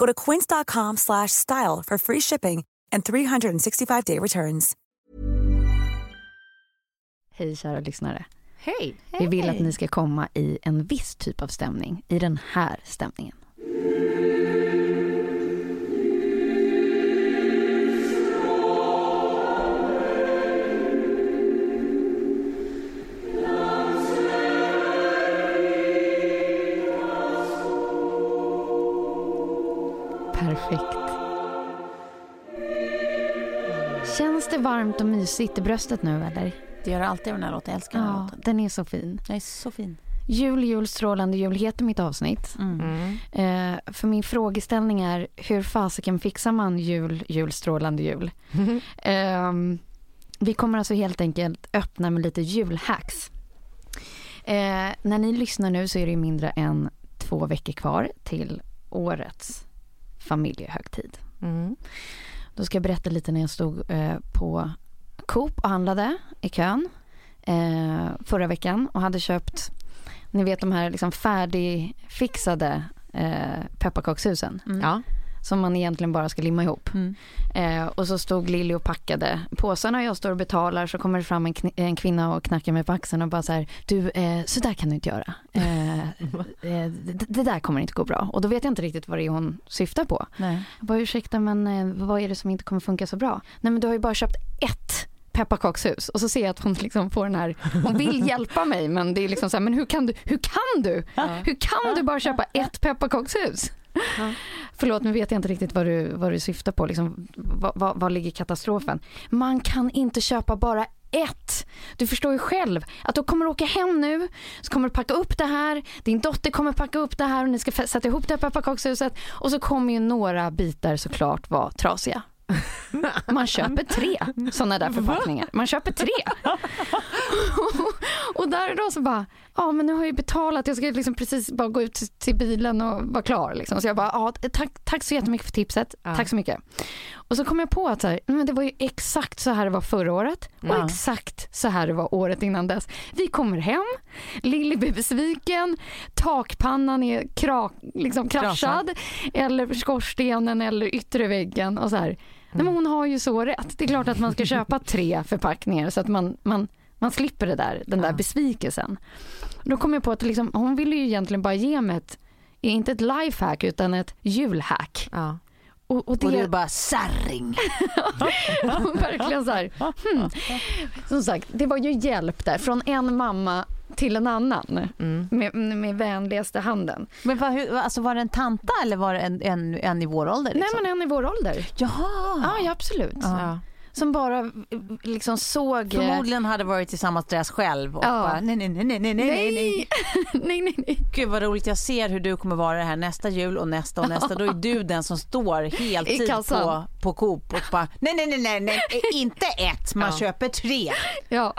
Go to quince.com slash style for free shipping and 365-day returns. Hej kära lyssnare. Hej! Vi vill att ni ska komma i en viss typ av stämning, i den här stämningen. Perfekt. Känns det varmt och mysigt i bröstet nu eller? Det gör det alltid av den här låten. Jag älskar den här Ja, låten. den är så fin. Den är så fin. Jul, jul, strålande jul heter mitt avsnitt. Mm. Eh, för min frågeställning är hur fasiken fixar man jul, jul, strålande jul? Ehm, vi kommer alltså helt enkelt öppna med lite julhacks. Eh, när ni lyssnar nu så är det mindre än två veckor kvar till årets familjehögtid. Mm. Då ska jag berätta lite när jag stod eh, på Coop och handlade i kön eh, förra veckan och hade köpt, ni vet de här liksom färdigfixade eh, pepparkakshusen Mm. Ja. Som man egentligen bara ska limma ihop. Mm. Eh, och så stod Lilly och packade påsarna och jag står och betalar så kommer det fram en, en kvinna och knackar mig på axeln och bara så här, du eh, så där kan du inte göra. Eh, eh, det, det där kommer inte gå bra. Och då vet jag inte riktigt vad det är hon syftar på. Nej. Jag bara ursäkta men eh, vad är det som inte kommer funka så bra? Nej men du har ju bara köpt ett pepparkakshus och så ser jag att hon liksom får den här, hon vill hjälpa mig men det är liksom så här, men hur kan du, hur kan du, hur kan du bara köpa ett pepparkakshus? Förlåt, nu vet jag inte riktigt vad du, vad du syftar på. Liksom, vad, vad, vad ligger katastrofen? Man kan inte köpa bara ett. Du förstår ju själv att då kommer du åka hem nu, så kommer du packa upp det här, din dotter kommer packa upp det här och ni ska sätta ihop det här pepparkakshuset och så kommer ju några bitar såklart vara trasiga. Man köper tre sådana där förpackningar. Man köper tre. och där och då så bara, ja men nu har jag ju betalat, jag ska liksom precis bara gå ut till, bilen och vara klar. Liksom. Så jag bara, ja tack, tack så jättemycket för tipset, Ja. tack så mycket. Och så kom jag på att så här, men det var ju exakt så här det var förra året och Ja. exakt så här det var året innan dess. Vi kommer hem, Lilly blir besviken, takpannan är krak, liksom kraschad eller skorstenen eller yttre väggen och så här. Nej, men hon har ju så rätt. Det är klart att man ska köpa tre förpackningar så att man, man, man slipper det där, den där besvikelsen. Då kom jag på att liksom, hon ville ju egentligen bara ge mig ett, inte ett lifehack utan ett julhack. Ja. Och, och det, Och du bara sarring. verkligen så här, hmm. Som sagt, det var ju hjälp där från en mamma till en annan Mm. med, med vänligaste handen. Men vad, hur, alltså var det en tanta eller var det en, en, en i vår ålder? Liksom? Nej men en i vår ålder. Jaha. Ja, ja absolut. Ja. Som bara eh, liksom såg... eh, Förmodligen hade varit i samma stress själv och Ja. bara nej, nej, nej, nej, nej, nej, nej. Nej! nej, nej, nej. Gud vad roligt, jag ser hur du kommer vara det här nästa jul och nästa och nästa. Då är du den som står heltid på, på Coop och bara nej, nej, nej, nej, nej, inte ett, man Ja. köper tre. Ja.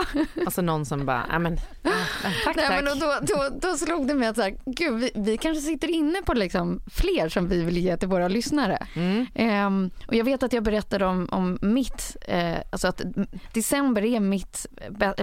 Alltså någon som bara, ja men tack Nej, tack. men och då, då, då slog det mig att så här, gud, vi, vi kanske sitter inne på liksom fler som vi vill ge till våra lyssnare. Mm. Ehm, och jag vet att jag berättade om, om mitt, eh, alltså att december är mitt,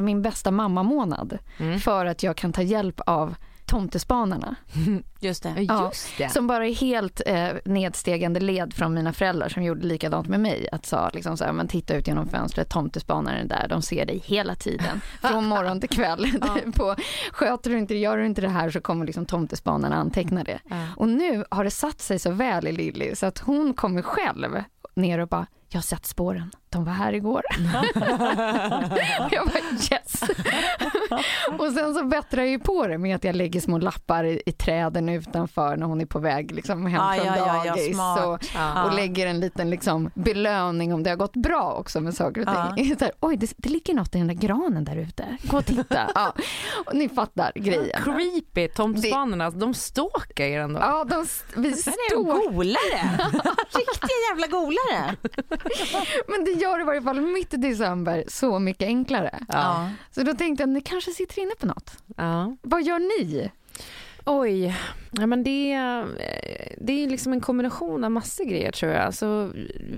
min bästa mammamånad Mm. för att jag kan ta hjälp av tomtespanarna. Just det. Ja, Just det. Som bara är helt eh, nedstegande led från mina föräldrar som gjorde likadant med mig. Att sa liksom så här, men titta ut genom fönstret, tomtespanaren är där, de ser dig hela tiden. Från morgon till kväll. på, sköter du inte, gör du inte det här så kommer liksom tomtespanarna anteckna det. Ja. Och nu har det satt sig så väl i Lilly så att hon kommer själv ner och bara, jag har sett spåren, de var här igår. jag bara yes. och sen så bättrar jag ju på det med att jag lägger små lappar i, i träden utanför när hon är på väg liksom, hem Ja, från ja, ja, ja, dagis. smart. och, Ja. och lägger en liten liksom, belöning om det har gått bra också med saker och ting. Så här, Oj, det, det ligger något i den där granen där ute. Gå och titta. ja. och ni fattar grejen. Creepy, tomtespanorna, alltså, de stalkar er ändå. Ja, de, vi står golare. Riktiga jävla golare. Men det gör i varje fall mitt i december så mycket enklare. Ja. Så då tänkte jag, ni kanske sitter inne på något. Ja. Vad gör ni? Oj, ja, men det, är- det är liksom en kombination av massor grejer tror jag. Alltså,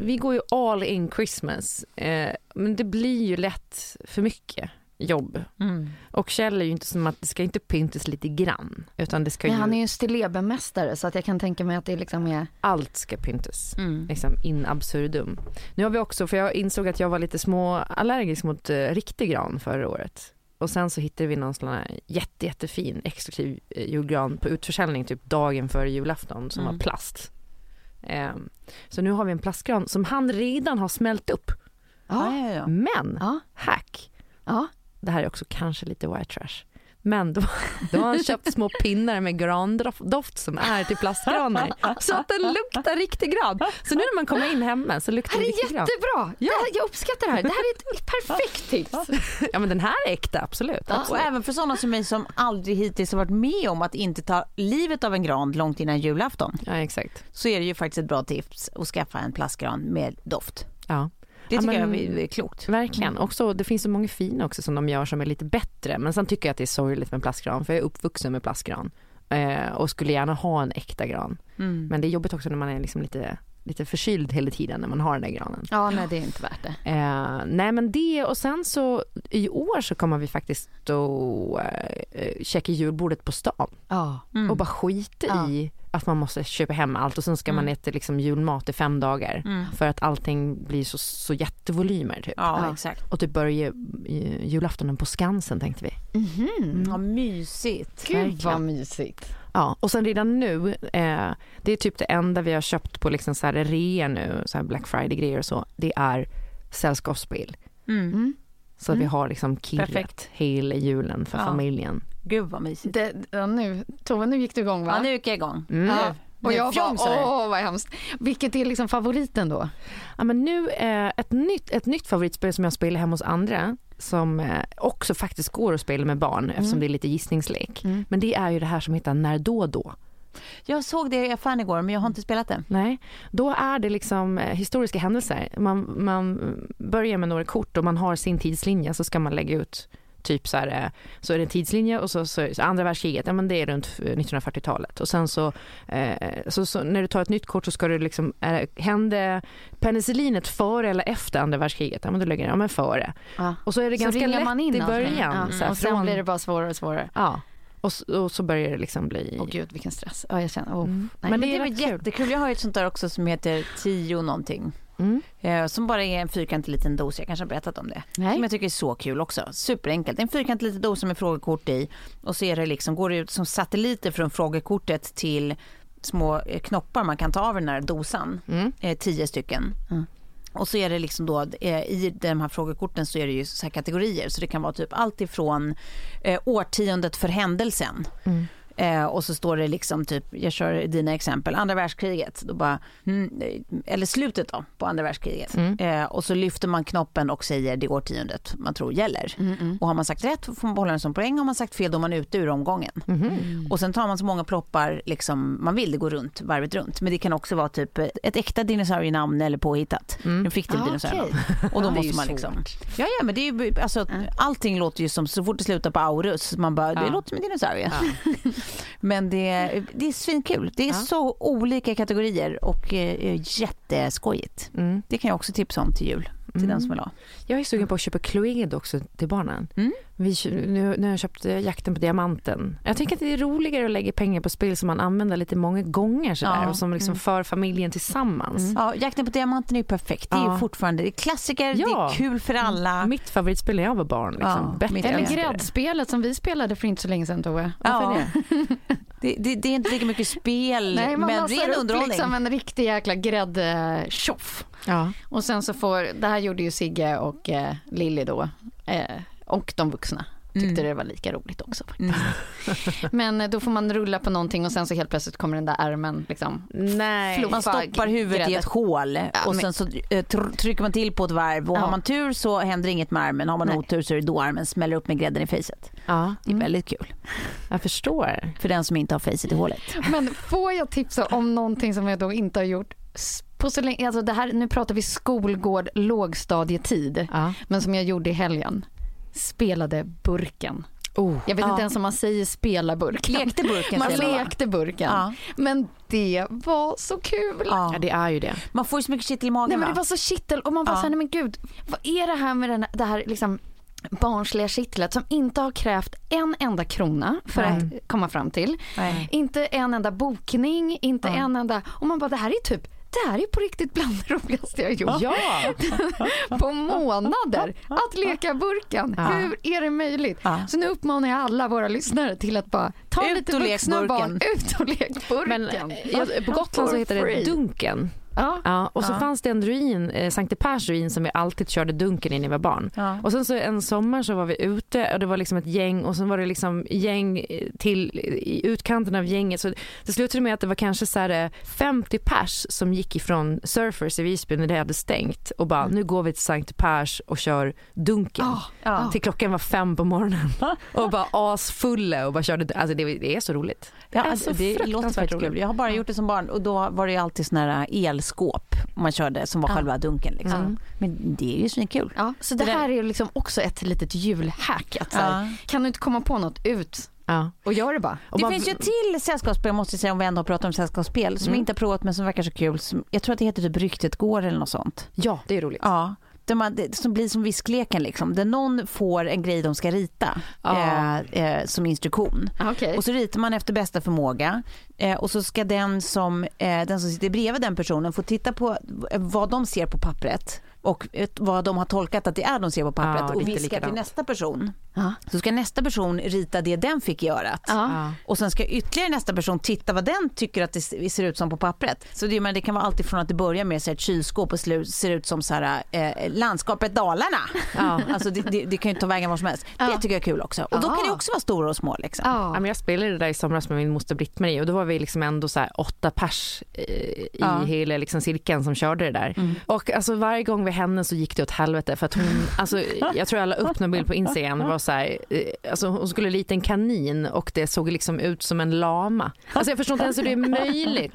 vi går ju all in Christmas, eh, men det blir ju lätt för mycket jobb. Mm. Och Kjell är ju inte som att det ska inte pyntas lite grann, utan det ska ju, Men han är ju en stillebemästare så att jag kan tänka mig att det liksom är... allt ska pyntas. Mm. Liksom in absurdum. Nu har vi också, för jag insåg att jag var lite små allergisk mot eh, riktig gran förra året. Och sen så hittade vi någon sån här jätte, jättefin exklusiv eh, julgran på utförsäljning typ dagen före julafton som Mm. var plast. Ehm, så nu har vi en plastgran som han redan har smält upp. Ja. Men, Ja, hack, ja. Det här är också kanske lite white trash. Men då, då har han köpt små pinnar med grandoft som är till plastgranar. Så att den luktar riktig gran. Så nu när man kommer in hemma så Det luktar det är riktig gran. jättebra! Det här, jag uppskattar det här. Det här är ett perfekt tips. Ja men den här är äkta, absolut. Ja. Och även för sådana som mig som aldrig hittills har varit med om att inte ta livet av en gran långt innan julafton Ja exakt. så är det ju faktiskt ett bra tips att skaffa en plastgran med doft. Ja. Det Ja, tycker men- jag är klokt. Verkligen. Också, det finns så många fina också som de gör som är lite bättre. Men sen tycker jag att det är sorgligt med plastgran för jag är uppvuxen med plastgran. Eh, och skulle gärna ha en äkta gran. Mm. Men det är jobbigt också när man är liksom lite, lite förkyld hela tiden när man har den där granen. Ja, nej det är inte värt det. Eh, nej men det och sen så i år så kommer vi faktiskt då eh, checka julbordet på stan Ja. Mm. och bara skita Ja. i att man måste köpa hem allt och sen ska man Mm. äta liksom julmat i fem dagar Mm. för att allting blir så, så jättevolymer typ. Ja, Ja. exakt. Och typ börja julaftonen på Skansen tänkte vi. Mhm. Ja, mysigt. Gud Verkligen. vad mysigt. Ja, och sen redan nu, eh, det är typ det enda vi har köpt på liksom så här rea nu, så här Black Friday-grejer och så, det är sällskapsspel. Mm. Mm. Så att vi Mm. har liksom kirrat Perfekt. hela julen för Ja. familjen. Gud vad mysigt. Det, ja, nu, Tove, nu gick du igång va? Ja, nu gick jag igång. Mm. Ja. Och jag bara, åh vad hemskt. Vilket är liksom favoriten då? Ja, men nu eh, ett, nytt, ett nytt favoritspel som jag spelar hemma hos andra som eh, också faktiskt går att spela med barn eftersom det är lite gissningslek. Mm. Men det är ju det här som heter När då då. Jag såg det i affären igår men jag har inte spelat det. Nej, då är det liksom eh, historiska händelser. Man, man börjar med några kort och man har sin tidslinje så ska man lägga ut typ så här, eh, så är det en tidslinje och så, så, så andra världskriget, ja men det är runt eh, 1940-talet och sen så, eh, så, så när du tar ett nytt kort så ska du liksom, är, hände penicillinet före eller efter andra världskriget? Ja men då lägger ja men före. Ja. Och så är det ganska lätt man in i början. Ja. Här, och sen från, blir det bara svårare och svårare. Ja, och, och så börjar det liksom bli... Åh gud vilken stress. Ja, jag känner, oh. Mm. Nej, Men Men det är jättekul. Jag har ett sånt där också som heter tio någonting. Mm. Eh, som bara är en fyrkantig liten dos. Jag kanske har berättat om det. Nej. Som jag tycker är så kul också. Superenkelt. En fyrkantig liten dosa med frågekort i. Och så är det liksom, går det ut som satelliter från frågekortet till små eh, knoppar man kan ta av den här dosan. Mm. Eh, tio stycken. Mm. Och så är det liksom då, eh, i de här frågekorten så är det ju så här kategorier. Så det kan vara typ allt ifrån eh, årtiondet för händelsen. Mm. Eh, och så står det liksom typ, jag kör dina exempel, andra världskriget, då bara, mm, eller slutet då på andra världskriget. Mm. Eh, och så lyfter man knoppen och säger det årtiondet man tror gäller. Och har man sagt rätt får man behålla den som poäng, har man sagt fel då är man ute ur omgången. Mhm. Och sen tar man så många ploppar liksom man vill, det går runt, varvet runt. Men det kan också vara typ ett äkta dinosaurienamn eller påhittat. En fiktiv Ah, dinosaurie. okej. Och då måste man liksom... Ja, ja, men det är ju, alltså, allting låter ju som, så fort det slutar på Aurus, man bara, det Ja. låter som en dinosaurie. men det, det är svinkul. Det är så olika kategorier och eh, jätteskojigt. Mm. Det kan jag också tipsa om till jul, till den som vill ha. Jag är sugen på att köpa Cluedo också till barnen. Mm. Vi, nu, nu har jag köpt eh, Jakten på diamanten. Jag tänker att det är roligare att lägga pengar på spel som man använder lite många gånger sådär, Ja. och som liksom för familjen tillsammans. Ja, Jakten på diamanten är ju perfekt. Det är Ja. ju fortfarande det är klassiker, det Ja. är kul för alla. Mitt favoritspel när jag var barn. Liksom. Ja, Bättre Eller det. gräddspelet som vi spelade för inte så länge sedan Tove. Ja. Det, det, det är inte lika mycket spel, Nej, man men ren underhållning. liksom en riktig jäkla gräddtjoff. Ja. Och sen så får, det här gjorde ju Sigge och eh, Lilly då. Eh, och de vuxna tyckte det var lika roligt också faktiskt. Men eh, då får man rulla på någonting och sen så helt plötsligt kommer den där ärmen liksom. Nej. Man stoppar huvudet i grädde. ett hål och men- sen så eh, tr- trycker man till på ett varv och Ja. har man tur så händer inget med armen. Har man Nej. otur så är det då armen smäller upp med grädden i facet. Ja, Det är väldigt kul jag förstår. för den som inte har facet i hålet. Men får jag tipsa om någonting som jag då inte har gjort på så länge, alltså det här, nu pratar vi skolgård lågstadietid, Ja. men som jag gjorde i helgen. Spelade burken. Oh. Jag vet Ja. inte ens om man säger spela burken. Lekte burken Man lekte burken. Ja. Men det var så kul. Ja. Ja, det är ju det. Man får ju så mycket kittel i magen Nej men det va? var så kittel och man bara Ja. ja. nej men gud, vad är det här med den, det här liksom barnsliga kittlet som inte har krävt en enda krona för Nej. att komma fram till. Nej. Inte en enda bokning, inte Ja. en enda, och man bara det här är typ det här är på riktigt bland det roligaste jag gjort Ja. på månader. Att leka burken. Ja. Hur är det möjligt? Ja. Så nu uppmanar jag alla våra lyssnare till att bara ta Ut lite vuxna barn, burken. ut och lek burken. Men eh, jag, på Gotland så heter det. Dunken. Ja. Ja, och så Ja. fanns det en ruin, eh, Sankte Pers ruin som vi alltid körde Dunken i när vi var barn. Ja. Och sen så en sommar så var vi ute och det var liksom ett gäng och sen var det liksom gäng eh, till i utkanten av gänget. Så det slutade med att det var kanske så här eh, 50 pers som gick ifrån Surfers i Visby när det hade stängt och bara nu går vi till Sankte Pers och kör Dunken. Ah, Ja. Till klockan var fem på morgonen och bara asfulla och bara körde, alltså det, det är så roligt. Ja, Det är alltså, så det låter fruktansvärt faktiskt roligt. kul. Jag har bara gjort det som barn och då var det alltid såna här elskåp man körde som var Ja. själva dunken. Liksom. Men det är ju svinkul. Ja, så det här är ju liksom också ett litet julhack. Att Ja. Kan du inte komma på något ut Ja. och gör det bara. Och det man- finns ju till sällskapsspel måste jag säga om vi ändå har pratat om sällskapsspel som Mm. jag inte har provat men som verkar så kul. Som, jag tror att det heter typ Ryktet går eller något sånt. ja, det är roligt. Ja. Där man, det som blir som viskleken liksom. Där någon får en grej de ska rita Ja. eh, som instruktion. Okej. Och så ritar man efter bästa förmåga eh, och så ska den som, eh, den som sitter bredvid den personen få titta på eh, vad de ser på pappret och eh, vad de har tolkat att det är de ser på pappret Ja, och viska till nästa person. Ja. Så ska nästa person rita det den fick i örat. Ja. Och sen ska ytterligare nästa person titta vad den tycker att det ser ut som på pappret. Så det, men det kan vara alltid från att det börjar med så här, ett kylskåp och ser ut som så här, eh, landskapet Dalarna. Ja. Alltså det, det, det kan ju ta vägen var som helst. Ja. Det tycker jag är kul också. Och då kan det också vara stora och små. Liksom. Ja. Men jag spelade det där i somras med min moster Britt-Marie och då var vi liksom ändå så här åtta pers eh, i Ja. Mm. hela liksom cirkeln som körde det där. Och alltså varje gång vid henne så gick det åt helvete för att hon, alltså jag tror jag la upp någon bild på Instagram, så här, eh, alltså hon skulle rita en kanin och det såg liksom ut som en lama. Alltså jag förstår inte ens hur det är möjligt.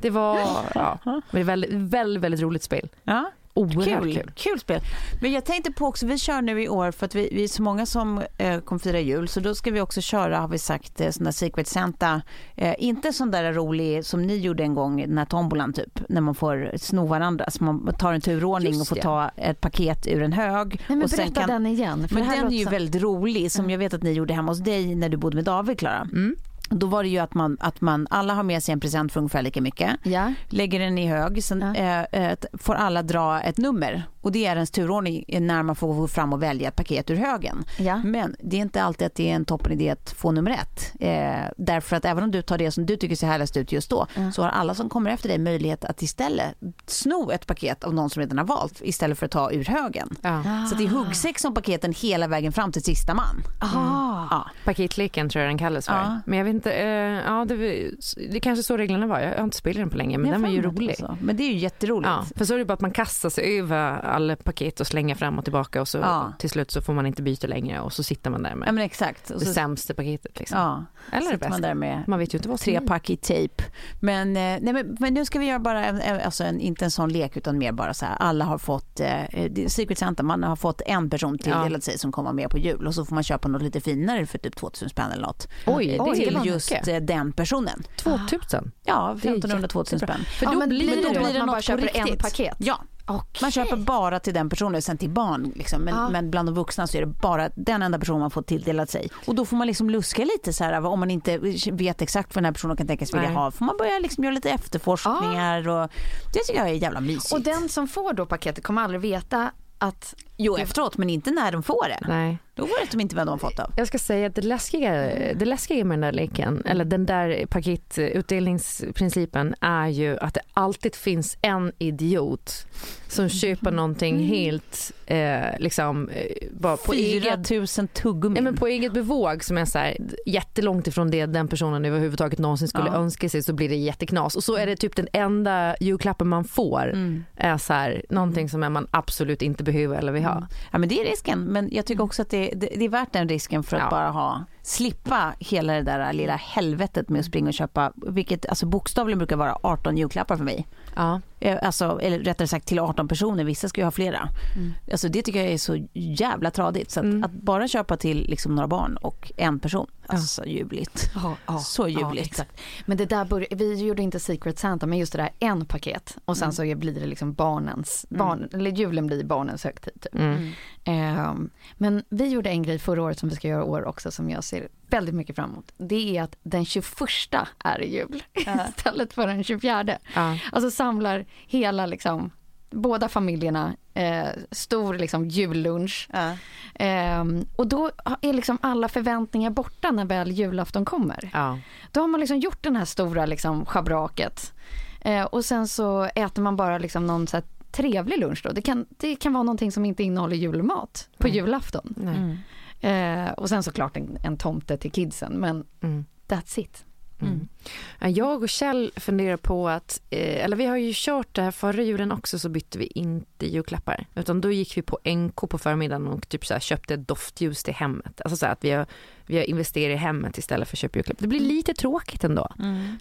Det var, ja, men det är väldigt, väldigt, väldigt roligt spel. Ja. Oerhört Kul, kul. kul. spel. Men jag tänkte på också, vi kör nu i år för att vi, vi är så många som eh, kommer fira jul så då ska vi också köra, har vi sagt, eh, sån där Secret Santa. Eh, inte sån där rolig som ni gjorde en gång, den här tombolan typ, när man får sno varandra. Så man tar en turordning Just och får ta ett paket ur en hög. Nej, men och berätta den igen. Men den är ju väldigt rolig som jag vet att ni gjorde hemma hos dig när du bodde med David, Klara. Mm. Då var det ju att man, att man, alla har med sig en present för ungefär lika mycket Ja. lägger den i hög, sen Ja. eh, eh, får alla dra ett nummer och det är ens turordning när man får gå fram och välja ett paket ur högen. Ja. Men det är inte alltid att det är en toppenidé att få nummer ett. Eh, därför att även om du tar det som du tycker ser härligast ut just då så har alla som kommer efter dig möjlighet att istället sno ett paket av någon som redan har valt istället för att ta ur högen. Ja. Så det är huggsex om paketen hela vägen fram till sista man. Aha. Ja. Paketleken tror jag den kallas för. Ja. Men jag vet inte, eh, ja, det, det är kanske så reglerna var. Jag har inte spelat den på länge men den var ju Jag rolig. att det var så. Men det är ju jätteroligt. Ja, för så är det bara att man kastar sig över alla paket och slänger fram och tillbaka och så Ja. till slut så får man inte byta längre och så sitter man där Ja, med men exakt. Och det så, sämsta paketet. Liksom. ja, Eller det bästa. man där med Man vet ju inte vad tre pack i tejp. Men, eh, nej, men, men nu ska vi göra bara en, en- alltså en, inte en sån lek utan mer bara så här. Alla har fått, eh, det Secret Santa, man har fått en person tilldelad sig som kommer med på jul och så får man köpa något lite finare för typ 2000 spänn eller något. Oj, det är till mycket. just eh, den personen. 2000? Ja, Det är 1500-2000 spänn. För Ja, då men blir det, det då blir att det man bara köper en riktigt. paket? Ja, man köper bara till den personen, sen till barn. Liksom. Men, Ja. men bland de vuxna så är det bara den enda personen man får tilldelat sig. Och då får man liksom luska lite så här, om man inte vet exakt vad den här personen kan tänkas vilja Nej. ha. får man börja liksom göra lite efterforskningar och det tycker jag är jävla mysigt. Och den som får då paketet kommer aldrig veta att... Jo efteråt men inte när de får det. Nej. Då vet de inte vad de har fått av. Jag ska säga att det läskiga, det läskiga med den där leken, eller den där paketutdelningsprincipen är ju att det alltid finns en idiot som köper någonting helt eh, liksom eh, bara på 4 eget 000 tuggummin. Men på eget bevåg som är så här, jättelångt ifrån det den personen överhuvudtaget någonsin skulle Ja. önska sig så blir det jätteknas. Och så är det typ den enda julklappen man får Mm. är så här, någonting som man absolut inte behöver eller vill ha. Mm. Ja men det är risken. Men jag tycker också att det, det, det är värt den risken för att Ja. bara ha slippa hela det där lilla helvetet med att springa och köpa, vilket alltså bokstavligen brukar vara 18 julklappar för mig. Ja. Eh, Alltså, eller rättare sagt till 18 personer, vissa ska ju ha flera. Alltså, det tycker jag är så jävla tradigt. Så att, Mm. att bara köpa till liksom, några barn och en person, alltså ljuvligt. Så ljuvligt. exakt. Men det där bör, vi gjorde inte Secret Santa men just det där en paket och sen så blir det liksom barnens, barn, eller julen blir barnens högtid. Typ. Ehm, men vi gjorde en grej förra året som vi ska göra i år också som jag ser väldigt mycket fram emot. Det är att den 21 är jul istället för den 24. Ja. Alltså samlar hela liksom båda familjerna, eh, stor liksom jullunch. Ehm, och då är liksom alla förväntningar borta när väl julafton kommer. Ja. Då har man liksom gjort den här stora liksom schabraket. Eh, och sen så äter man bara liksom någon så trevlig lunch då. Det kan, det kan vara någonting som inte innehåller julmat på julafton. Nej. Eh, och sen såklart en, en tomte till kidsen, men Mm. that's it. Mm. Ja, Jag och Kjell funderar på att, eh, eller vi har ju kört det här förra julen också så bytte vi inte julklappar. Utan då gick vi på NK på förmiddagen och typ så här köpte doftljus till hemmet. Alltså så här att vi har, vi har investerat i hemmet istället för att köpa julklappar. Det blir lite tråkigt ändå.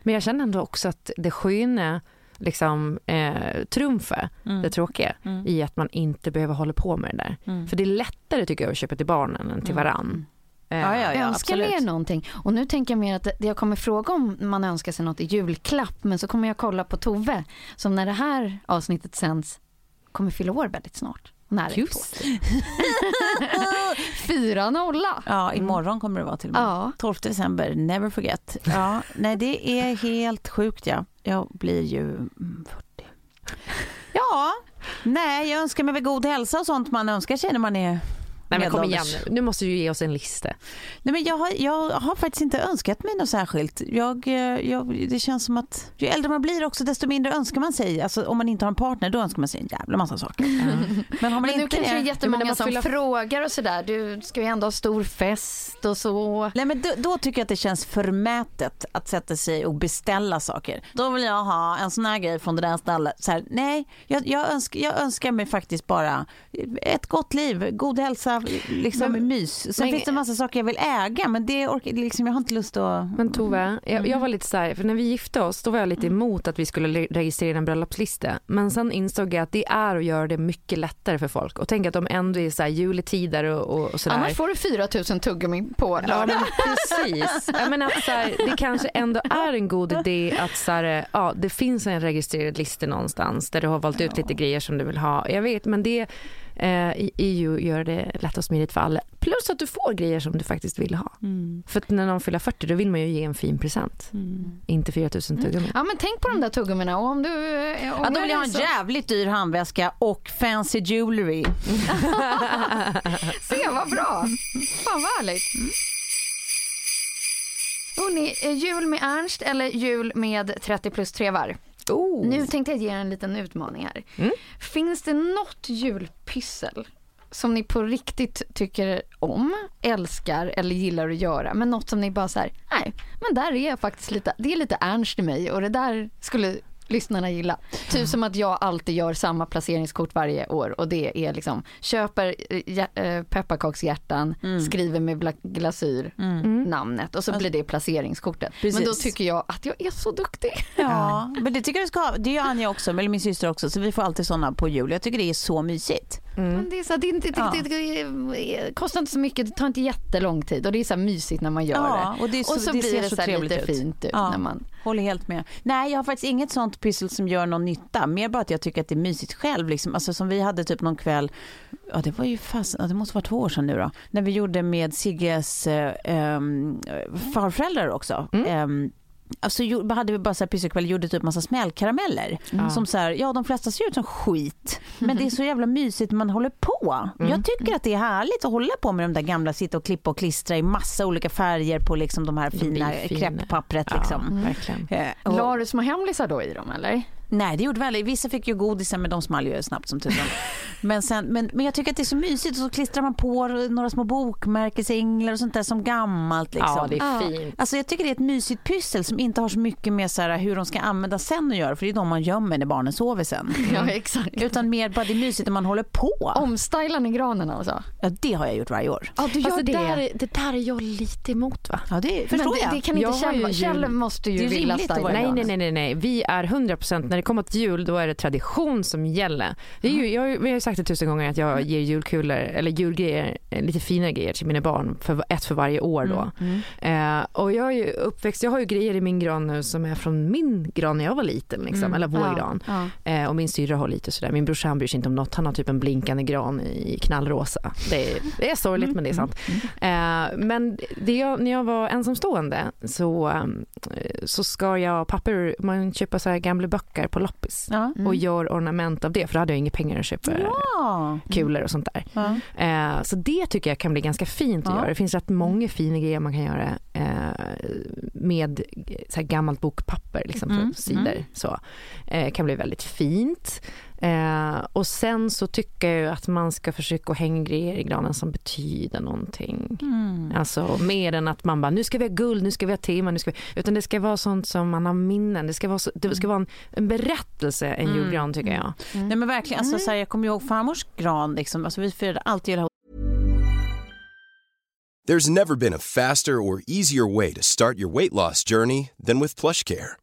Men jag känner ändå också att det sköna liksom eh, trumfa det tråkiga i att man inte behöver hålla på med det där. För det är lättare tycker jag att köpa till barnen än till varann. Eh, Ja, ja, ja, önskar ni er någonting? Och nu tänker jag mer att det- jag kommer fråga om man önskar sig något i julklapp, men så kommer jag kolla på Tove, som när det här avsnittet sänds kommer fylla år väldigt snart. Nära Just. Fyra nolla. Ja, imorgon kommer det vara till och med. Ja. 12 december, never forget. Ja, nej, det är helt sjukt ja. Jag blir ju mm, 40. Ja, nej, jag önskar mig väl god hälsa och sånt man önskar sig när man är Nej men kom igen nu. nu måste du ge oss en lista. Nej, men jag, har, jag har faktiskt inte önskat mig något särskilt. Jag, eh, jag, det känns som att ju äldre man blir också desto mindre önskar man sig. Alltså, om man inte har en partner då önskar man sig en jävla massa saker. Men har man Men nu inte kanske det är jättemånga man som fyller- frågar och sådär. Du ska ju ändå ha stor fest och så. Nej, men då, då tycker jag att det känns förmätet att sätta sig och beställa saker. Då vill jag ha en sån här grej från det där stället. Så här, nej, jag, jag, önskar, jag önskar mig faktiskt bara ett gott liv, god hälsa, liksom mys. Sen men- finns det en massa saker jag vill äga men det orkar, liksom, jag har inte lust att... Men Tove, jag, jag var lite så här, för när vi gifte oss då var jag lite emot att vi skulle le- registrera en bröllopslista. Men sen insåg jag att det är att göra det mycket lättare för folk. Och tänk att de ändå är så här juletider och, och, och sådär. Annars får du 4 000 tuggummi på Ja lördag. men precis. Jag menar att så här, det kanske ändå är en god idé att så här, ja, det finns en registrerad lista någonstans där du har valt ut lite grejer som du vill ha. Jag vet men det, eh, EU gör det lätt och smidigt för alla. Plus att du får grejer som du faktiskt vill ha. Mm. För att när någon fyller 40 då vill man ju ge en fin present. Mm. Inte 4000 tuggummi. Ja men tänk på de där tuggummina och om du eh, Ja, då vill jag ha en så- jävligt dyr handväska och fancy jewelry. Se vad bra! Fan vad härligt. Hörrni, eh, jul med Ernst eller jul med 30 plus trevar? Oh. Nu tänkte jag ge er en liten utmaning här. Mm. Finns det något julpyssel som ni på riktigt tycker om, älskar eller gillar att göra men något som ni bara så här, nej men där är jag faktiskt lite, det är lite Ernst i mig och det där skulle lyssnarna gilla. Typ som att jag alltid gör samma placeringskort varje år och det är liksom köper eh, pepparkakshjärtan, skriver med glasyr namnet och så blir det placeringskortet. Men då Precis. tycker jag att jag är så duktig. Ja, men det tycker jag du ska ha. Det gör Anja också, eller min syster också, så vi får alltid sådana på jul. Jag tycker det är så mysigt. Men det, är så, det, det, Ja. det, kostar inte så mycket, det tar inte jättelång tid och det är så mysigt när man gör Ja, det. och det så- så det blir det så så lite ut. fint ut Ja. när man... Håller helt med. Nej, jag har faktiskt inget sånt pyssel som gör någon nytta. Mer bara att jag tycker att det är mysigt själv. Liksom. Alltså som vi hade typ någon kväll, ja det var ju fast, ja, det måste vara två år sedan nu då, när vi gjorde med Sigges eh, ehm, farföräldrar också. Ehm, Alltså hade vi bara så här pysselkväll gjorde typ massa smällkarameller. Som så här, ja de flesta ser ut som skit. Men det är så jävla mysigt man håller på. Jag tycker att det är härligt att hålla på med de där gamla, sitta och klippa och klistra i massa olika färger på liksom de här fina fin. krepppappret. Ja, Liksom. verkligen. Eh, och- La du små hemlisar då i dem eller? Nej, det gjorde väl. Vissa fick ju godisen men de small ju snabbt som tusan. men, sen, men, men jag tycker att det är så mysigt och så klistrar man på några små bokmärkesänglar och sånt där som gammalt. Liksom. Ja, det är fint. Alltså jag tycker det är ett mysigt pyssel som inte har så mycket med så här, hur de ska användas sen att göra för det är de man gömmer när barnen sover sen. Ja exakt. Utan mer bara det är mysigt när man håller på. Omstylar ni granen alltså? Ja, det har jag gjort varje år. Ja du gör Alltså, det, där, det där är jag lite emot va? Ja, det förstår Men det, jag. det kan inte Jag Kjell ju Kjell måste ju vilja styla nej, nej, nej, nej. Vi är 100% när det kommer till jul då är det tradition som gäller. Det ju, jag, vi har ju sagt det tusen gånger att jag ger julkulor eller julgrejer, eh, lite fina grejer till mina barn, för, ett för varje år då. Eh, och jag är uppväxt, jag har ju grejer i min gran nu som är från min gran när jag var liten liksom, eller vår Ja, gran. ja. Eh, och min syrra har lite sådär, min brorsa han bryr sig inte om något, han har typ en blinkande gran i knallrosa. Det är, det är sorgligt men det är sant. Eh, men det jag, när jag var ensamstående så, eh, så ska jag papper, man köper så här gamla böcker på loppis Ja. och gör ornament av det för då hade jag inga pengar att köpa Ja. kulor och sånt där. Ja. Eh, så det tycker jag kan bli ganska fint att göra. Det finns rätt många fina grejer man kan göra eh, med så här gammalt bokpapper liksom, Mm, sidor. mm. Så. Eh, kan bli väldigt fint. Eh, och sen så tycker jag ju att man ska försöka hänga grejer i granen som betyder någonting. Mm. Alltså mer än att man bara, nu ska vi ha guld, nu ska vi ha tema, nu ska vi... utan det ska vara sånt som man har minnen. Det ska vara, så, det ska vara en, en berättelse, en Mm. julgran tycker jag. Nej men verkligen, alltså, så här, jag kommer ihåg farmors gran. Liksom. Alltså, vi firade alltid jul There's never been a faster or easier way to start your weight loss journey than with PlushCare.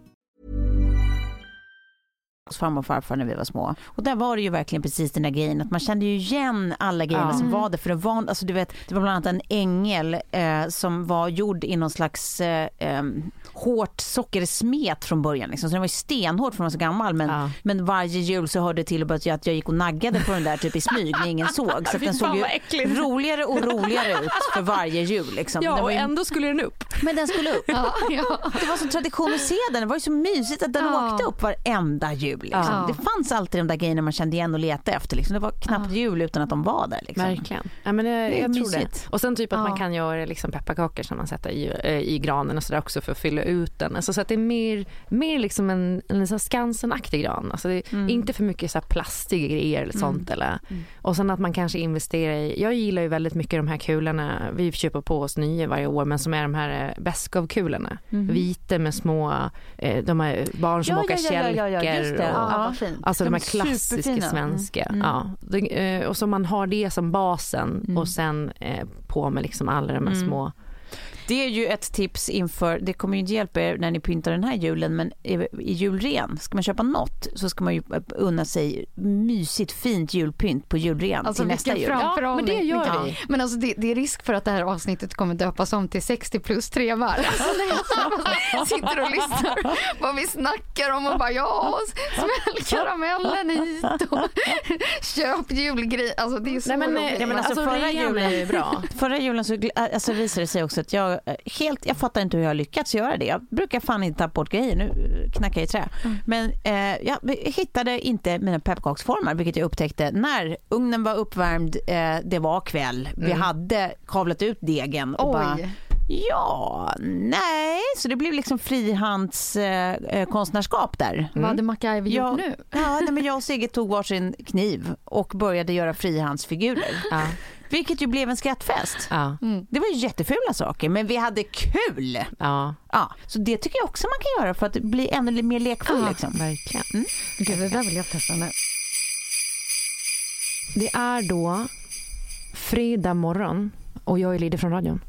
Hos farmor och farfar när vi var små. Och där var det ju verkligen precis den där grejen att man kände ju igen alla grejerna Ja. som Mm. var där. För det var, alltså du vet, det var bland annat en ängel eh, som var gjord i någon slags eh, eh, hårt sockersmet från början. Liksom. Så den var ju stenhård för den var så gammal. Men, Ja. men varje jul så hörde det till och att jag, gick och naggade på den där typ i smyg när ingen såg. Så den såg ju roligare och roligare ut för varje jul. Liksom. Ja, och ju, ändå skulle den upp. Men den skulle upp. Ja, ja. Det var så tradition att se den. Det var ju så mysigt att den Ja. åkte upp varenda jul. Liksom. Det fanns alltid de där grejerna man kände igen och letade efter. Liksom. Det var knappt jul utan att de var där. Liksom. Verkligen. Ja, men jag, Det är jag tror det. Och sen typ att man kan göra liksom pepparkakor som man sätter i, eh, i granen och sådär också för att fylla ut den. Alltså, så att det är mer, mer liksom en, en Skansen-aktig gran. Alltså Mm. Inte för mycket så här plastiga grejer eller sånt. Eller, Och sen att man kanske investerar i, jag gillar ju väldigt mycket de här kulorna, vi köper på oss nya varje år, men som är de här eh, Beskow-kulorna. Vita med små, eh, de här barn som Ja, åker ja, ja, ja, ja, Ja, fint. Alltså de, De här är klassiska superfina. svenska. Mm. Ja. Det, eh, och så man har det som basen Mm. och sen eh, på med liksom alla de här Mm. små. Det är ju ett tips inför, det kommer ju inte hjälpa er när ni pyntar den här julen, men i julren, ska man köpa något så ska man ju unna sig mysigt fint julpynt på julren Alltså till nästa jul. Ja, men det gör Ja. vi. Men alltså det, det är risk för att det här avsnittet kommer döpas om till 60 plus trevar. Alltså när jag sitter och lyssnar vad vi snackar om och bara ja, smäll karamellen hit och köp julgrej. Alltså det är så Nej, men, roligt. ja, men Alltså, alltså, förra rean julen- är ju bra. Förra julen så alltså, visade det sig också att jag helt, jag fattar inte hur jag har lyckats göra det. Jag brukar fan inte tappa bort grejer, nu knackar jag i trä. Men eh, jag hittade inte mina pepparkaksformar, vilket jag upptäckte när ugnen var uppvärmd, eh, det var kväll, vi hade kavlat ut degen och bara. Ja, nej, så det blev liksom frihandskonstnärskap eh, konstnärskap där. Vad hade MacGyver gjort nu? ja, nej, men jag och Sigge tog varsin kniv och började göra frihandsfigurer. Ja, Vilket ju blev en skrattfest. ja, Det var ju jättefula saker, men vi hade kul. ja, Ja, så det tycker jag också man kan göra för att bli ännu mer lekfull. Ja. Liksom. verkligen. Gud, det där vill jag testa nu. Det är då fredag morgon och jag är ledig från radion.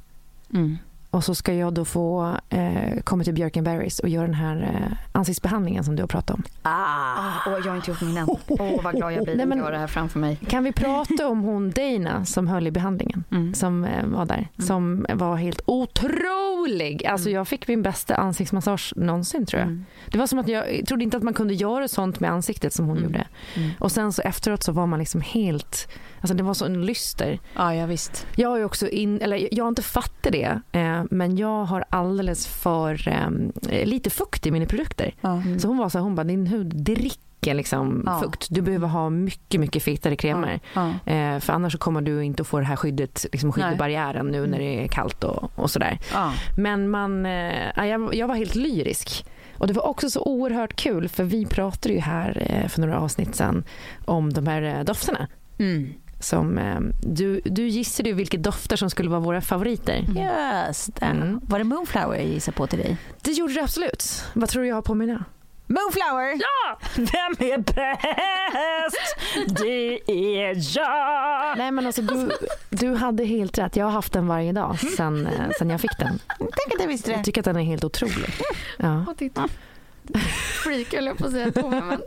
Mm. Och så ska jag då få eh, komma till Björkenberries och göra den här eh, ansiktsbehandlingen som du har pratat om. Ah. Åh, jag har inte gjort min än. Åh, vad glad jag blir Nej, att men- jag har det här framför mig. Kan vi prata om hon Dana som höll i behandlingen? Mm. Som eh, var där. Som var helt otrolig. Alltså jag fick min bästa ansiktsmassage någonsin tror jag. Mm. Det var som att jag, jag trodde inte att man kunde göra sånt med ansiktet som hon Mm. gjorde. Mm. Och sen så efteråt så var man liksom helt, alltså det var så en lyster. Ja, ja, visst. Jag ju också in, eller jag har inte fattat det, eh, men jag har alldeles för eh, lite fukt i mina produkter. Ja. Så hon var så här, hon bara din hud dricker liksom Ja. fukt. Du behöver ha mycket, mycket fetare kremer. Ja. Eh, för annars kommer du inte att få det här skyddet, liksom skydd i Nej. barriären nu när det är kallt och, och sådär. Ja. Men man, eh, ja, jag, jag var helt lyrisk. Och det var också så oerhört kul för vi pratade ju här eh, för några avsnitt sedan om de här eh, dofterna. Mm. Som, eh, du, du gissade ju vilka dofter som skulle vara våra favoriter. Just det. Mm. Var det Moonflower jag gissade på till dig? Det gjorde det absolut. Vad tror du jag har på mig nu? Moonflower! Ja! Vem är bäst? Det är jag! Nej men alltså du, du hade helt rätt. Jag har haft den varje dag sen, eh, sen jag fick den. Tänk att jag visste Jag det. tycker att den är helt otrolig. Ja. Och titta. Freak höll jag på att säga Tove, men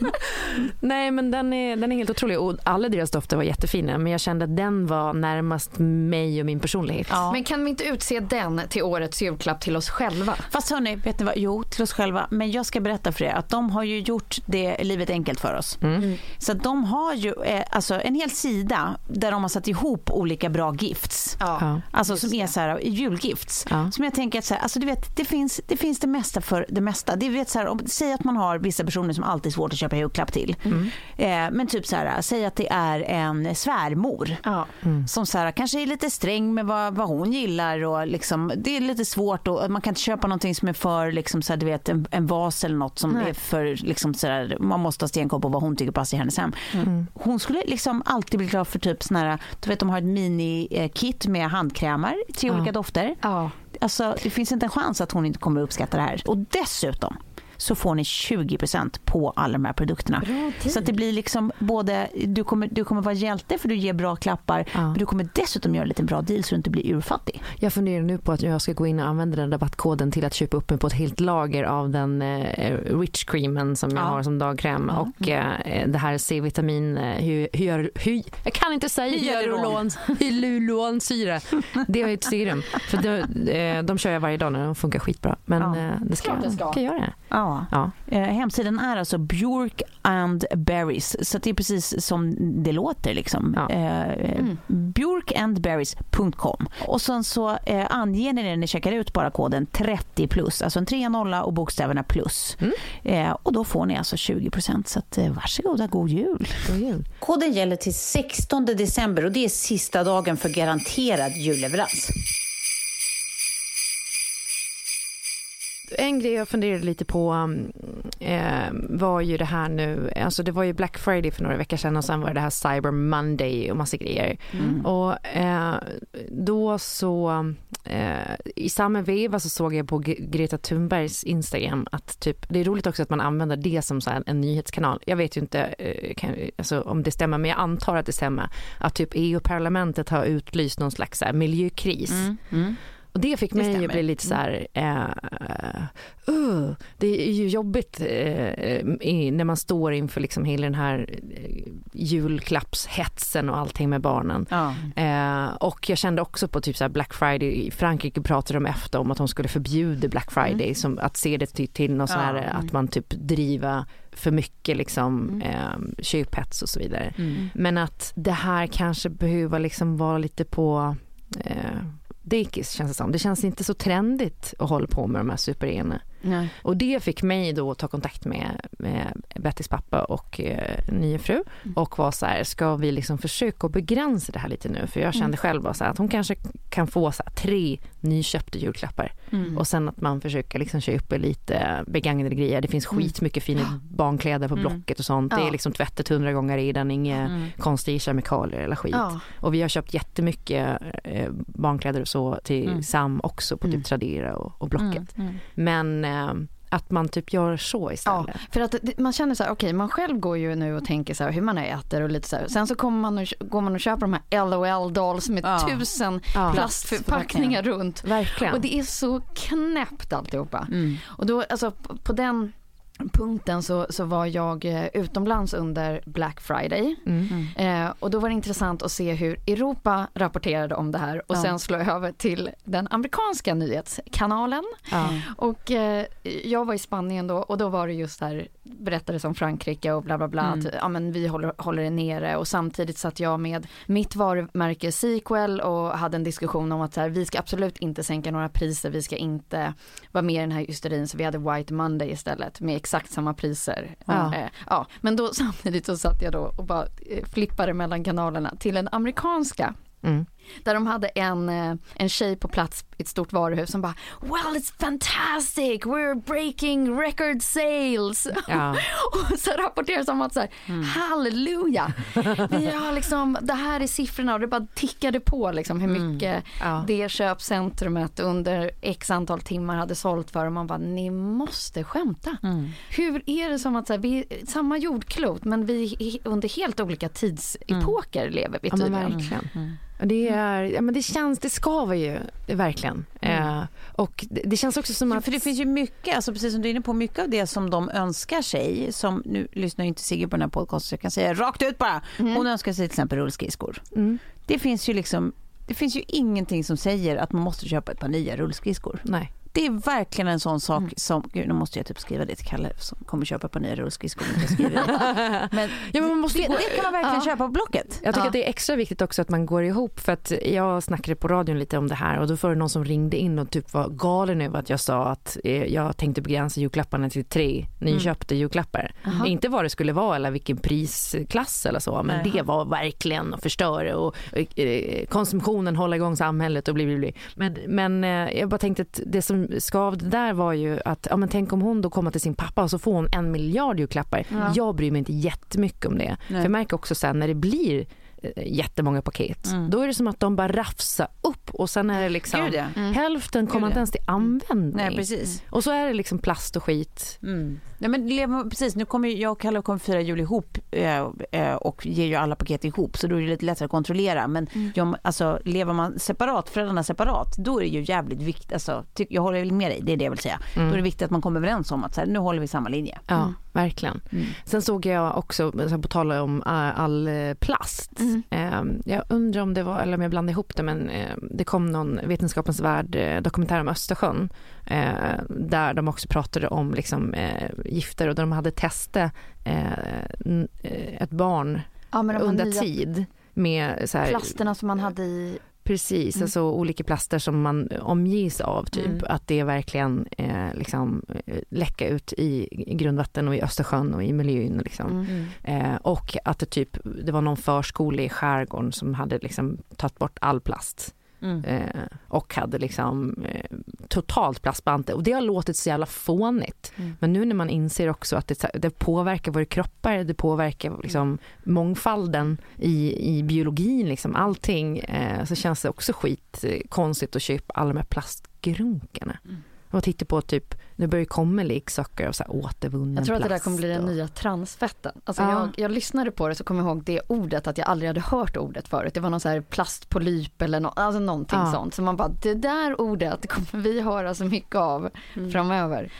Nej men den är, den är helt otrolig och alla deras dofter var jättefina men jag kände att den var närmast mig och min personlighet. Ja. Men kan vi inte utse den till årets julklapp till oss själva? Fast hörni, vet ni vad? Jo, till oss själva. Men jag ska berätta för er att de har ju gjort det livet enkelt för oss. Mm. Så att de har ju eh, alltså en hel sida där de har satt ihop olika bra gifts. Ja. Alltså som är så här julgifts. Ja. Som jag tänker att så här, alltså du vet, det finns, det finns det mesta för det mesta. Det vet så här, om, säg att man har vissa personer som alltid är svårt att köpa julklapp till. Mm. Eh, men typ så här, säg att det är en svärmor. Ja. Som så här, kanske är lite sträng med vad, vad hon gillar och liksom, det är lite svårt och man kan inte köpa någonting som är för liksom så här, du vet en, en vas eller något som Nej. är för liksom så här, man måste ha stenkoll på vad hon tycker passar i hennes hem. Mm. Hon skulle liksom alltid bli glad för typ såna här, du vet de har ett mini-kit med handkrämer i tre Ja. olika dofter. Ja. Alltså det finns inte en chans att hon inte kommer uppskatta det här. Och dessutom så får ni 20% på alla de här produkterna. Så att det blir liksom både, du kommer, du kommer vara hjälte för du ger bra klappar, Ja. men du kommer dessutom göra en liten bra deal så du inte blir urfattig. Jag funderar nu på att jag ska gå in och använda den rabattkoden till att köpa upp mig på ett helt lager av den eh, rich creamen som jag Ja. har som dagkräm och eh, det här C-vitamin, eh, hy, hy, hy, jag kan inte säga Hyaluron. hyaluron- hyaluronsyra. Det är ett serum. För de, eh, de kör jag varje dag när de funkar skitbra. Men Ja. eh, det ska, ska. jag göra. Ja. Ja. Eh, hemsidan är alltså Björk and Berries, så det är precis som det låter. Liksom. Ja. Eh, Björkandberries.com. Och sen så eh, anger ni när ni checkar ut bara koden 30 plus, alltså en 3 nolla och bokstäverna plus. Mm. Eh, och då får ni alltså 20% så att, eh, varsågoda, god jul. God jul. Koden gäller till 16 december och det är sista dagen för garanterad julleverans. En grej jag funderade lite på um, eh, var ju det här nu, alltså det var ju Black Friday för några veckor sedan och sen var det det här Cyber Monday och massa grejer. Och eh, då så, eh, i samma veva så såg jag på Greta Thunbergs Instagram att typ, det är roligt också att man använder det som så en nyhetskanal. Jag vet ju inte eh, kan, alltså, om det stämmer, men jag antar att det stämmer. Att typ EU-parlamentet har utlyst någon slags så här, miljökris. Och det fick Det mig stämmer. att bli lite så här, eh, uh, det är ju jobbigt eh, i, när man står inför liksom hela den här eh, julklappshetsen och allting med barnen. Ja. Eh, och jag kände också på typ så Black Friday i Frankrike pratade de efter om att de skulle förbjuda Black Friday som att se det till, till något så här, Ja. att man typ driva för mycket liksom eh, köphets och så vidare. Men att det här kanske behöver liksom vara lite på eh, dekis känns det som. Det känns inte så trendigt att hålla på med de här super Nej. och det fick mig då att ta kontakt med, med Bettys pappa och eh, nya fru och var så här, ska vi liksom försöka begränsa det här lite nu? För jag kände själv bara så här, att hon kanske kan få så här, tre nyköpta julklappar och sen att man försöker liksom köpa lite begagnade grejer. Det finns skitmycket fina barnkläder på Blocket och sånt. Det är Ja. liksom tvättat hundra gånger i den, inga konstiga kemikalier eller skit. Ja. Och vi har köpt jättemycket eh, barnkläder och så till Sam också på typ Tradera och, och Blocket. Men att man typ gör så Ja, istället. för att man känner så här, okej man själv går ju nu och tänker så här hur man äter och lite så här. Sen så kommer man och, går man och köper de här LOL dolls med Ja. tusen Ja. plastförpackningar runt. Verkligen. Och det är så knäppt alltihopa. Och då, alltså på den punkten så, så var jag eh, utomlands under Black Friday. Mm. Eh, och då var det intressant att se hur Europa rapporterade om det här och Ja. sen slå över till den amerikanska nyhetskanalen. Ja. Och eh, jag var i Spanien då och då var det just där berättades om Frankrike och bla bla bla att ja, men vi håller, håller det nere och samtidigt satt jag med mitt varumärke Sequel och hade en diskussion om att så här, vi ska absolut inte sänka några priser, vi ska inte vara med i den här hysterin så vi hade White Monday istället med exakt samma priser. Ja. Eh, ja, men då samtidigt så satt jag då och bara eh, flippade mellan kanalerna till den amerikanska Mm. Där de hade en, eh, en tjej på plats i ett stort varuhus som bara Well it's fantastic, we're breaking record sales. Ja. och så rapporteras om att så här, halleluja, vi har liksom, det här är siffrorna och det bara tickade på liksom hur mycket Ja. det köpcentrumet under x antal timmar hade sålt för och man bara ni måste skämta. Hur är det som att så här, vi är samma jordklot men vi under helt olika tidsepoker lever vi Ja tydligen. verkligen. Det, är, ja, men det känns, det skaver ju verkligen. Eh, och det, det känns också som att... För det finns ju mycket, alltså precis som du är inne på, mycket av det som de önskar sig, som nu lyssnar ju inte Sigge på den här podcasten så jag kan säga rakt ut bara, hon önskar sig till exempel rullskridskor. Mm. Det finns ju liksom, det finns ju ingenting som säger att man måste köpa ett par nya rullskridskor. Nej. Det är verkligen en sån sak som, gud nu måste jag typ skriva det till Kalle som kommer köpa par nya rullskridskor. Men, Ja, men man måste det, gå- det kan man verkligen Ja. köpa på Blocket. Jag tycker Ja. att det är extra viktigt också att man går ihop för att jag snackade på radion lite om det här och då var det någon som ringde in och typ var galen över att jag sa att eh, jag tänkte begränsa julklapparna till tre nyköpta julklappar. Inte vad det skulle vara eller vilken prisklass eller så men det var verkligen att förstöra och eh, konsumtionen hålla igång samhället och bli, bli, bli. Men, men eh, jag bara tänkte att det som skavde där var ju att ja, men tänk om hon då kommer till sin pappa och så får hon en miljard julklappar. Jag bryr mig inte jättemycket om det. För jag märker också sen när det blir eh, jättemånga paket. Då är det som att de bara rafsar upp och sen är det liksom Gud, ja. hälften kommer inte ja. ens till användning. Nej, precis. Och så är det liksom plast och skit. Mm. Nej, men lever, precis, nu kommer jag och Kalle kommer fira jul ihop eh, eh, och ger ju alla paket ihop så då är det lite lättare att kontrollera. Men jag, alltså, lever man separat, föräldrarna separat, då är det ju jävligt viktigt, alltså, ty, jag håller med dig, det är det jag vill säga. Då är det viktigt att man kommer överens om att så här, nu håller vi samma linje. Ja, verkligen. Sen såg jag också, så på tal om äh, all eh, plast. Eh, jag undrar om det var, eller om jag blandade ihop det, men eh, det kom någon Vetenskapens värld eh, dokumentär om Östersjön. Eh, där de också pratade om liksom, eh, gifter och där de hade testat eh, eh, ett barn Ja, under tid med så här, plasterna som man hade i... Precis, Mm. alltså olika plaster som man omges av typ. Mm. Att det verkligen eh, liksom, eh, läcka ut i, i grundvatten och i Östersjön och i miljön. Liksom. Mm. Eh, och att det typ, det var någon förskola i skärgården som hade liksom tagit bort all plast. Mm. Eh, och hade liksom eh, totalt plastband. Och det har låtit så jävla fånigt. Mm. Men nu när man inser också att det, det påverkar våra kroppar, det påverkar liksom mångfalden i, i biologin, liksom allting, eh, så känns det också skit eh, konstigt att köpa alla de här plastgrunkarna. Mm. Och titta på typ, det börjar komma leksaker av så här återvunnen Jag tror att det där kommer bli den och- nya transfetten. Alltså Ja. jag, jag lyssnade på det så kommer jag ihåg det ordet att jag aldrig hade hört ordet förut. Det var någon så här plastpolyp eller no, alltså någonting Ja. sånt. Så man bara, det där ordet kommer vi höra så mycket av framöver.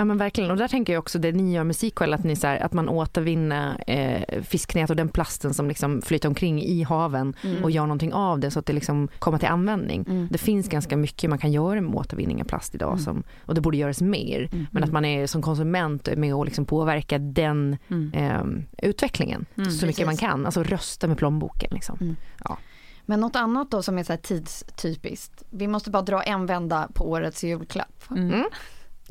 Ja men verkligen och där tänker jag också det ni gör med Sequel att, ni, så här, att man återvinner eh, fisknät och den plasten som liksom flyter omkring i haven och gör någonting av det så att det liksom kommer till användning. Det finns ganska mycket man kan göra med återvinning av plast idag som, och det borde göras mer. Men att man är som konsument är med och liksom påverka den eh, utvecklingen så mycket man kan. Alltså rösta med plånboken liksom. Men något annat då som är så här tidstypiskt. Vi måste bara dra en vända på årets julklapp.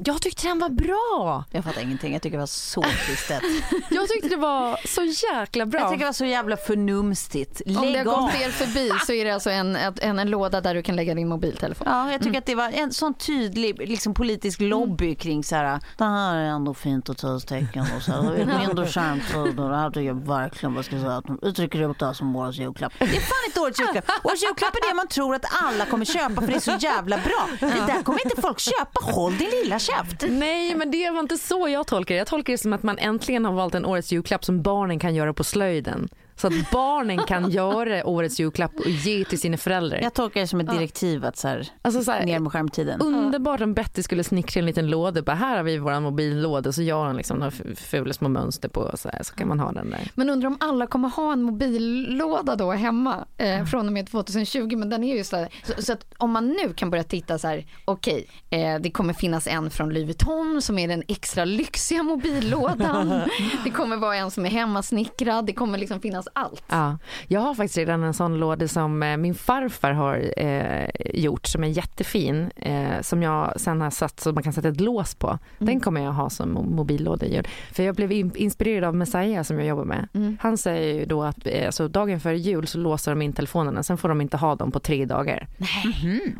Jag tyckte den var bra! Jag fattar ingenting, jag tycker det var så kristet. Jag tyckte det var så jäkla bra. Jag tycker det var så jävla förnumstigt. Om det har Lägg gått er förbi så är det alltså en, en, en låda där du kan lägga din mobiltelefon. Ja, jag tycker att det var en sån tydlig liksom, politisk lobby kring så här, det här är ändå fint och tidstecken och så här, det är ändå skärmtid och det här tycker jag verkligen, vad ska säga, att de uttrycker upp det här som årets julklapp. Det är fan inte årets julklapp. Årets julklapp är det man tror att alla kommer köpa för det är så jävla bra. Det där kommer inte folk köpa, håll din lilla käft. Nej, men det var inte så jag tolkar det. Jag tolkar det som att man äntligen har valt en årets julklapp som barnen kan göra på slöjden. Så att barnen kan göra årets julklapp och ge till sina föräldrar. Jag tolkar det som ett direktiv att så här, Alltså så här, ner med skärmtiden. Underbart om Betty skulle snickra en liten låda. Bara, här har vi vår mobillåda så gör hon liksom några fula små mönster på så, här, så kan man ha den där. Men undrar om alla kommer ha en mobillåda då hemma eh, från och med 2020. Men den är ju så, här, så, så att om man nu kan börja titta så här, okej, eh, det kommer finnas en från Louis Vuitton som är den extra lyxiga mobillådan. det kommer vara en som är hemmasnickrad. Det kommer liksom finnas allt. Ja, jag har faktiskt redan en sån låda som eh, min farfar har eh, gjort som är jättefin. Eh, som jag sen har satt så man kan sätta ett lås på. Den kommer jag ha som mo- mobillåda. För jag blev in- inspirerad av Messiah som jag jobbar med. Han säger ju då att eh, alltså, dagen före jul så låser de in telefonerna. Sen får de inte ha dem på tre dagar.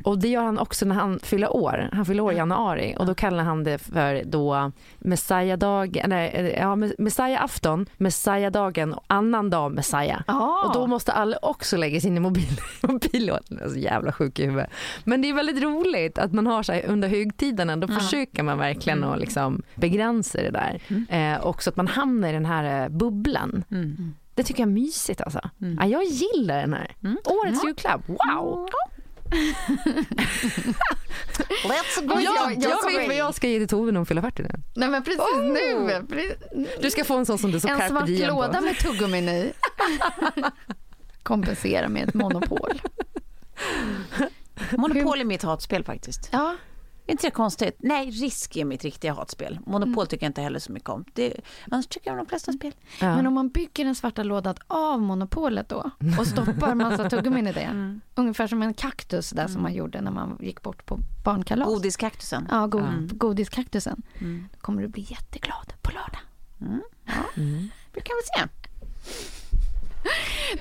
Och det gör han också när han fyller år. Han fyller år i januari och då kallar han det för då Messiah-dag, eller eh, ja, Messiah-afton, Messiah-dagen och annan dag Messiah. Ah. Och då måste alla också lägga sin mobil, mobillådan. Det är så jävla sjuk i huvudet. Men det är väldigt roligt att man har så här under högtiderna, då försöker man verkligen att liksom begränsa det där. Eh, också att man hamnar i den här eh, bubblan. Det tycker jag är mysigt alltså. Ja, jag gillar den här. Årets julklapp, wow! Let's go! Jag, jag- jag, jag- vet vad jag ska ge till Tove när hon fyller 40 nu. Nej men precis nu. Precis, Du ska få en sån som det står en svart låda på. med tuggummin i. Kompensera med ett monopol. Monopol är mitt hatspel faktiskt. Ja, inte det konstigt? Nej, risk är mitt riktiga hatspel. Monopol tycker jag inte heller så mycket om. Det, annars tycker jag om de flesta spel. Ja. Men om man bygger den svarta lådan av monopolet då och stoppar massa tuggummin i det. Ungefär som en kaktus där som man gjorde när man gick bort på barnkalas. Godiskaktusen. Ja, go godiskaktusen. Då kommer du bli jätteglad på lördag. Det kan vi se.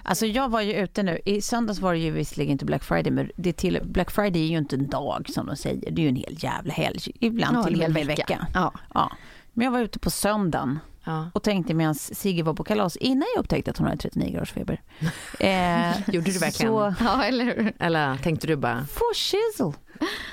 Alltså jag var ju ute nu, i söndags var det ju visserligen inte Black Friday, men det till, Black Friday är ju inte en dag som de säger, det är ju en hel jävla helg, ibland Ja, till en hel vecka. vecka. Ja. Ja. Men jag var ute på söndagen Ja. och tänkte medan Sigge var på kalas innan jag upptäckte att hon hade 39 graders feber. Eh, Gjorde du verkligen? Så, Ja, eller hur? Eller tänkte du bara, for shizzle.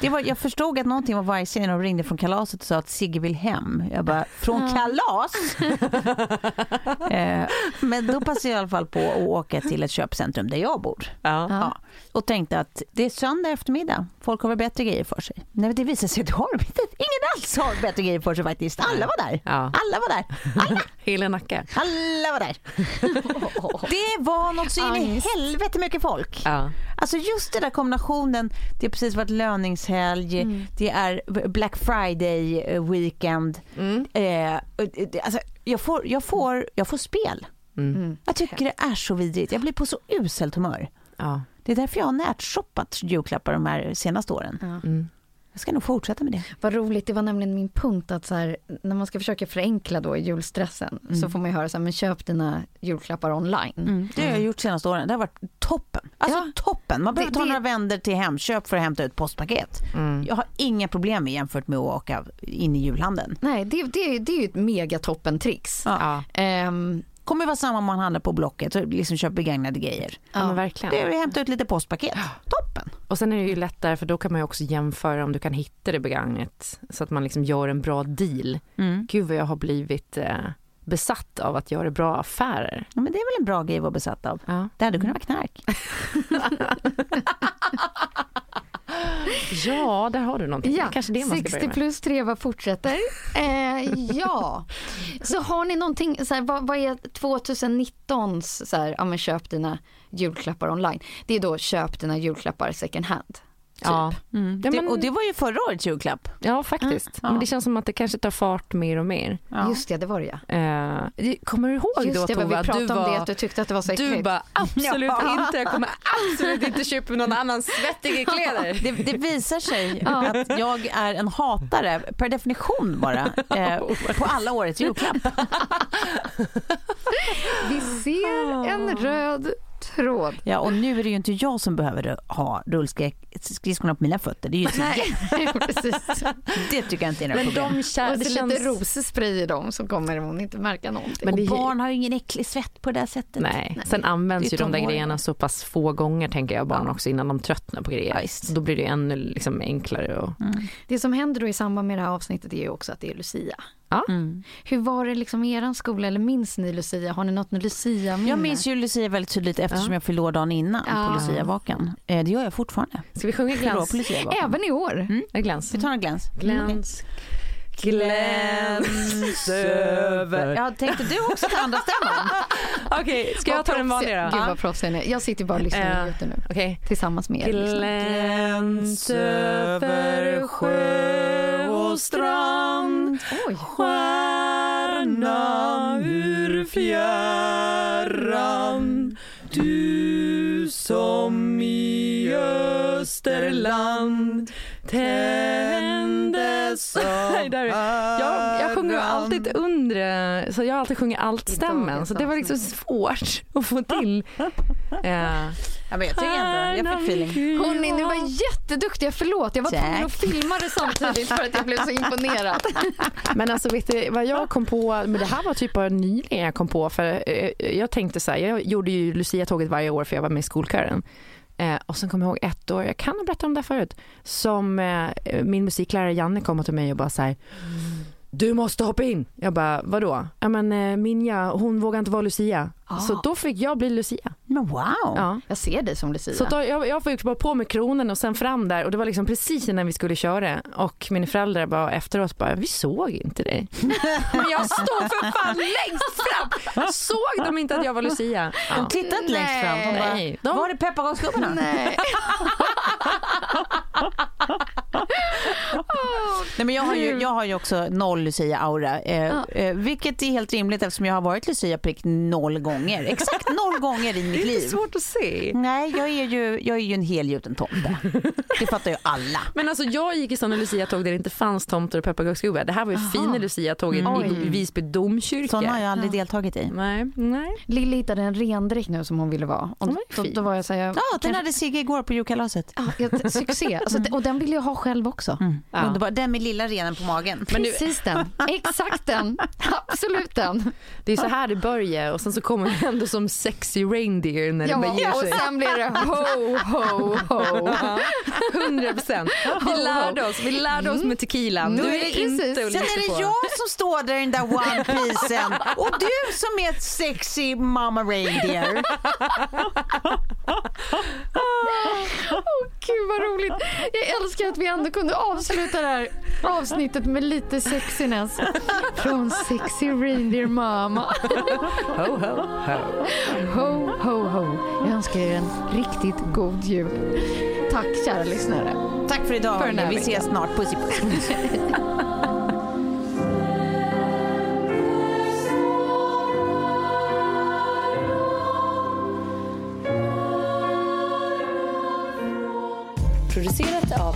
Det var, jag förstod att någonting var vajsigt när de ringde från kalaset och sa att Sigge vill hem. Jag bara, från kalas? eh, men då passade jag i alla fall på att åka till ett köpcentrum där jag bor. ja. Ja. Och tänkte att det är söndag eftermiddag, folk har väl bättre grejer för sig. Nej, men det visade sig att har inte. Ingen alls har bättre grejer för sig faktiskt. Alla var där. Ja. Alla var där. Hela Nacka. alla var där. Det var något så in i helvete mycket folk. Ja. Alltså just den där kombinationen, det har precis varit löningshelg, Mm. det är Black Friday weekend. Mm. Eh, alltså, jag, får, jag, får, jag får spel. Mm. Jag tycker det är så vidrigt. Jag blir på så uselt humör. Ja. Det är därför jag har närshoppat julklappar de här senaste åren. Mm. Jag ska nog fortsätta med det. Vad roligt, det var nämligen min punkt att så här, när man ska försöka förenkla då julstressen så får man ju höra så här, men köp dina julklappar online. Det har jag gjort senaste åren. Det har varit toppen. Alltså Ja. toppen. Man behöver Det- ta det- några vänder till Hemköp för att hämta ut postpaket. Mm. Jag har inga problem med jämfört med att åka in i julhandeln. Nej, det, det, det är ju ett megatoppen-trix. Ja. Ja. Ehm, kommer vara samma om man handlar på Blocket och liksom köper begagnade grejer. ja, men verkligen. Det är att hämta ut lite postpaket. Toppen. Och sen är det ju lättare för då kan man ju också jämföra om du kan hitta det begagnat så att man liksom gör en bra deal. Mm. Gud vad jag har blivit eh, besatt av att göra bra affärer. Ja, men det är väl en bra grej att vara besatt av. Ja, Det hade kunnat vara knark. ja där har du någonting. Ja, Kanske det man ska 60 börja med. plus treva fortsätter. Eh, ja, så har ni någonting, så här, vad, vad är 2019s, så här, ja men köp dina julklappar online. Det är då köp dina julklappar second hand. Ja. Mm. Ja, det, men- och det var ju förra årets julklapp. ja, faktiskt. Ja. Men det känns som att det kanske tar fart mer och mer. Ja. Just det, det var det ja. Eh, kommer du ihåg Just då det, vad vi pratade du om var... det, att du tyckte att det var så Du bara absolut Ja. inte, jag kommer absolut inte köpa någon annans svettiga kläder. Det, det visar sig att jag är en hatare, per definition bara, eh, på alla årets julklapp. Vi ser en röd tråd. Ja, och nu är det ju inte jag som behöver ha rullskridskorna på mina fötter. Det är ju. Nej, precis. Det tycker jag inte är några Men problem. de kär, Och det så känns... lite rosespray i dem så kommer hon inte märka någonting. Men och barn har ju ingen äcklig svett på det sättet. Nej, sen används ju är de där grejerna så pass få gånger tänker jag barn Ja. också innan de tröttnar på grejer. Ja. Då blir det ännu liksom enklare. Och... Det som händer då i samband med det här avsnittet är ju också att det är Lucia. Mm. Hur var det liksom i er skola eller minns ni Lucia? Har ni något med Lucia Jag minns ju Lucia väldigt tydligt eftersom Ja. jag fyllde år dagen innan Ja. på Luciavakan. Eh, det gör jag fortfarande. Ska vi sjunga Glans? Även i år? Det Glans? Vi tar en gläns. Glans. Gläns över... Ja, tänkte du också ta andra stämman? Okej, ska jag ta den vanliga då? Gud vad proffsig är. Jag sitter bara och lyssnar Eh, ute nu. Okej. Tillsammans med er. lyssnar. Gläns över sjö och strand Oj. Stjärna ur fjärran Du som i Österland tändes av jag, jag sjunger ju alltid under, så jag har alltid sjungit alt-stämmen så det var liksom svårt att få till. Ja. Ja, men jag tycker ändå, jag fick feeling. Hörni, ni var jätteduktiga. Förlåt, jag var tvungen att filma det samtidigt för att jag blev så imponerad. Men alltså vet du vad jag kom på, men det här var typ bara nyligen jag kom på för eh, jag tänkte så här, jag gjorde ju Lucia-tåget varje år för jag var med i skolkören. Eh, och sen kommer jag ihåg ett år, jag kan ha berättat om det här förut, som eh, min musiklärare Janne kom till mig och bara så här, du måste hoppa in. Jag bara, vadå? Ja men eh, Minja, hon vågar inte vara Lucia. Så då fick jag bli Lucia. Men wow. Ja. Jag ser dig som Lucia. Så då, jag, jag fick bara på med kronen och sen fram där och det var liksom precis innan vi skulle köra och mina föräldrar bara efteråt bara, vi såg inte dig. Men jag stod för fan längst fram! Såg de inte att jag var Lucia? De Ja. tittade inte längst fram. De bara, Nej, de- var är pepparkaksgubbarna? Nej. Nej, men jag, har ju, jag har ju också noll Lucia-aura, eh, eh, vilket är helt rimligt eftersom jag har varit Lucia prick noll gånger. Exakt noll gånger i mitt Det är liv. svårt att se. Nej, jag är ju, jag är ju en helgjuten tomte. Det fattar ju alla. Men alltså jag gick i sådana Lucia-tåg där det inte fanns tomter och pepparkaksgubbar. Det här var ju fina Lucia-tåget Mm. i Visby domkyrka. Sådana har jag aldrig deltagit i. Nej, nej. Lilly hittade en rendräkt nu som hon ville vara. Och då, då var jag så här, jag, Ja, den kanske- hade Sigge igår på julkalaset. Ja, succé. Alltså, och den vill jag ha själv också. Ja. Underbar. Den med lilla renen på magen. Precis den. Exakt den. Absolut den. Det är så här det börjar och sen så kommer det ändå som sexy reindeer när det bara ger Ja, och sig. sen blir det ho, ho, ho. 100 procent. Vi lärde oss, vi lärde oss med tequilan. Nu Du är inte Sen är på. det jag som står där i den där one piecen och du som är ett sexy mama reindeer. Åh, Gud vad roligt. Jag älskar att vi ändå kunde avsluta det här avsnittet med lite sexiness. Från sexy reindeer mama. Ho, ho, ho. Ho, ho, ho. Jag önskar er en riktigt god jul. Tack kära lyssnare. Tack för idag. För vi veckan. ses snart. Puss i puss. Producerat av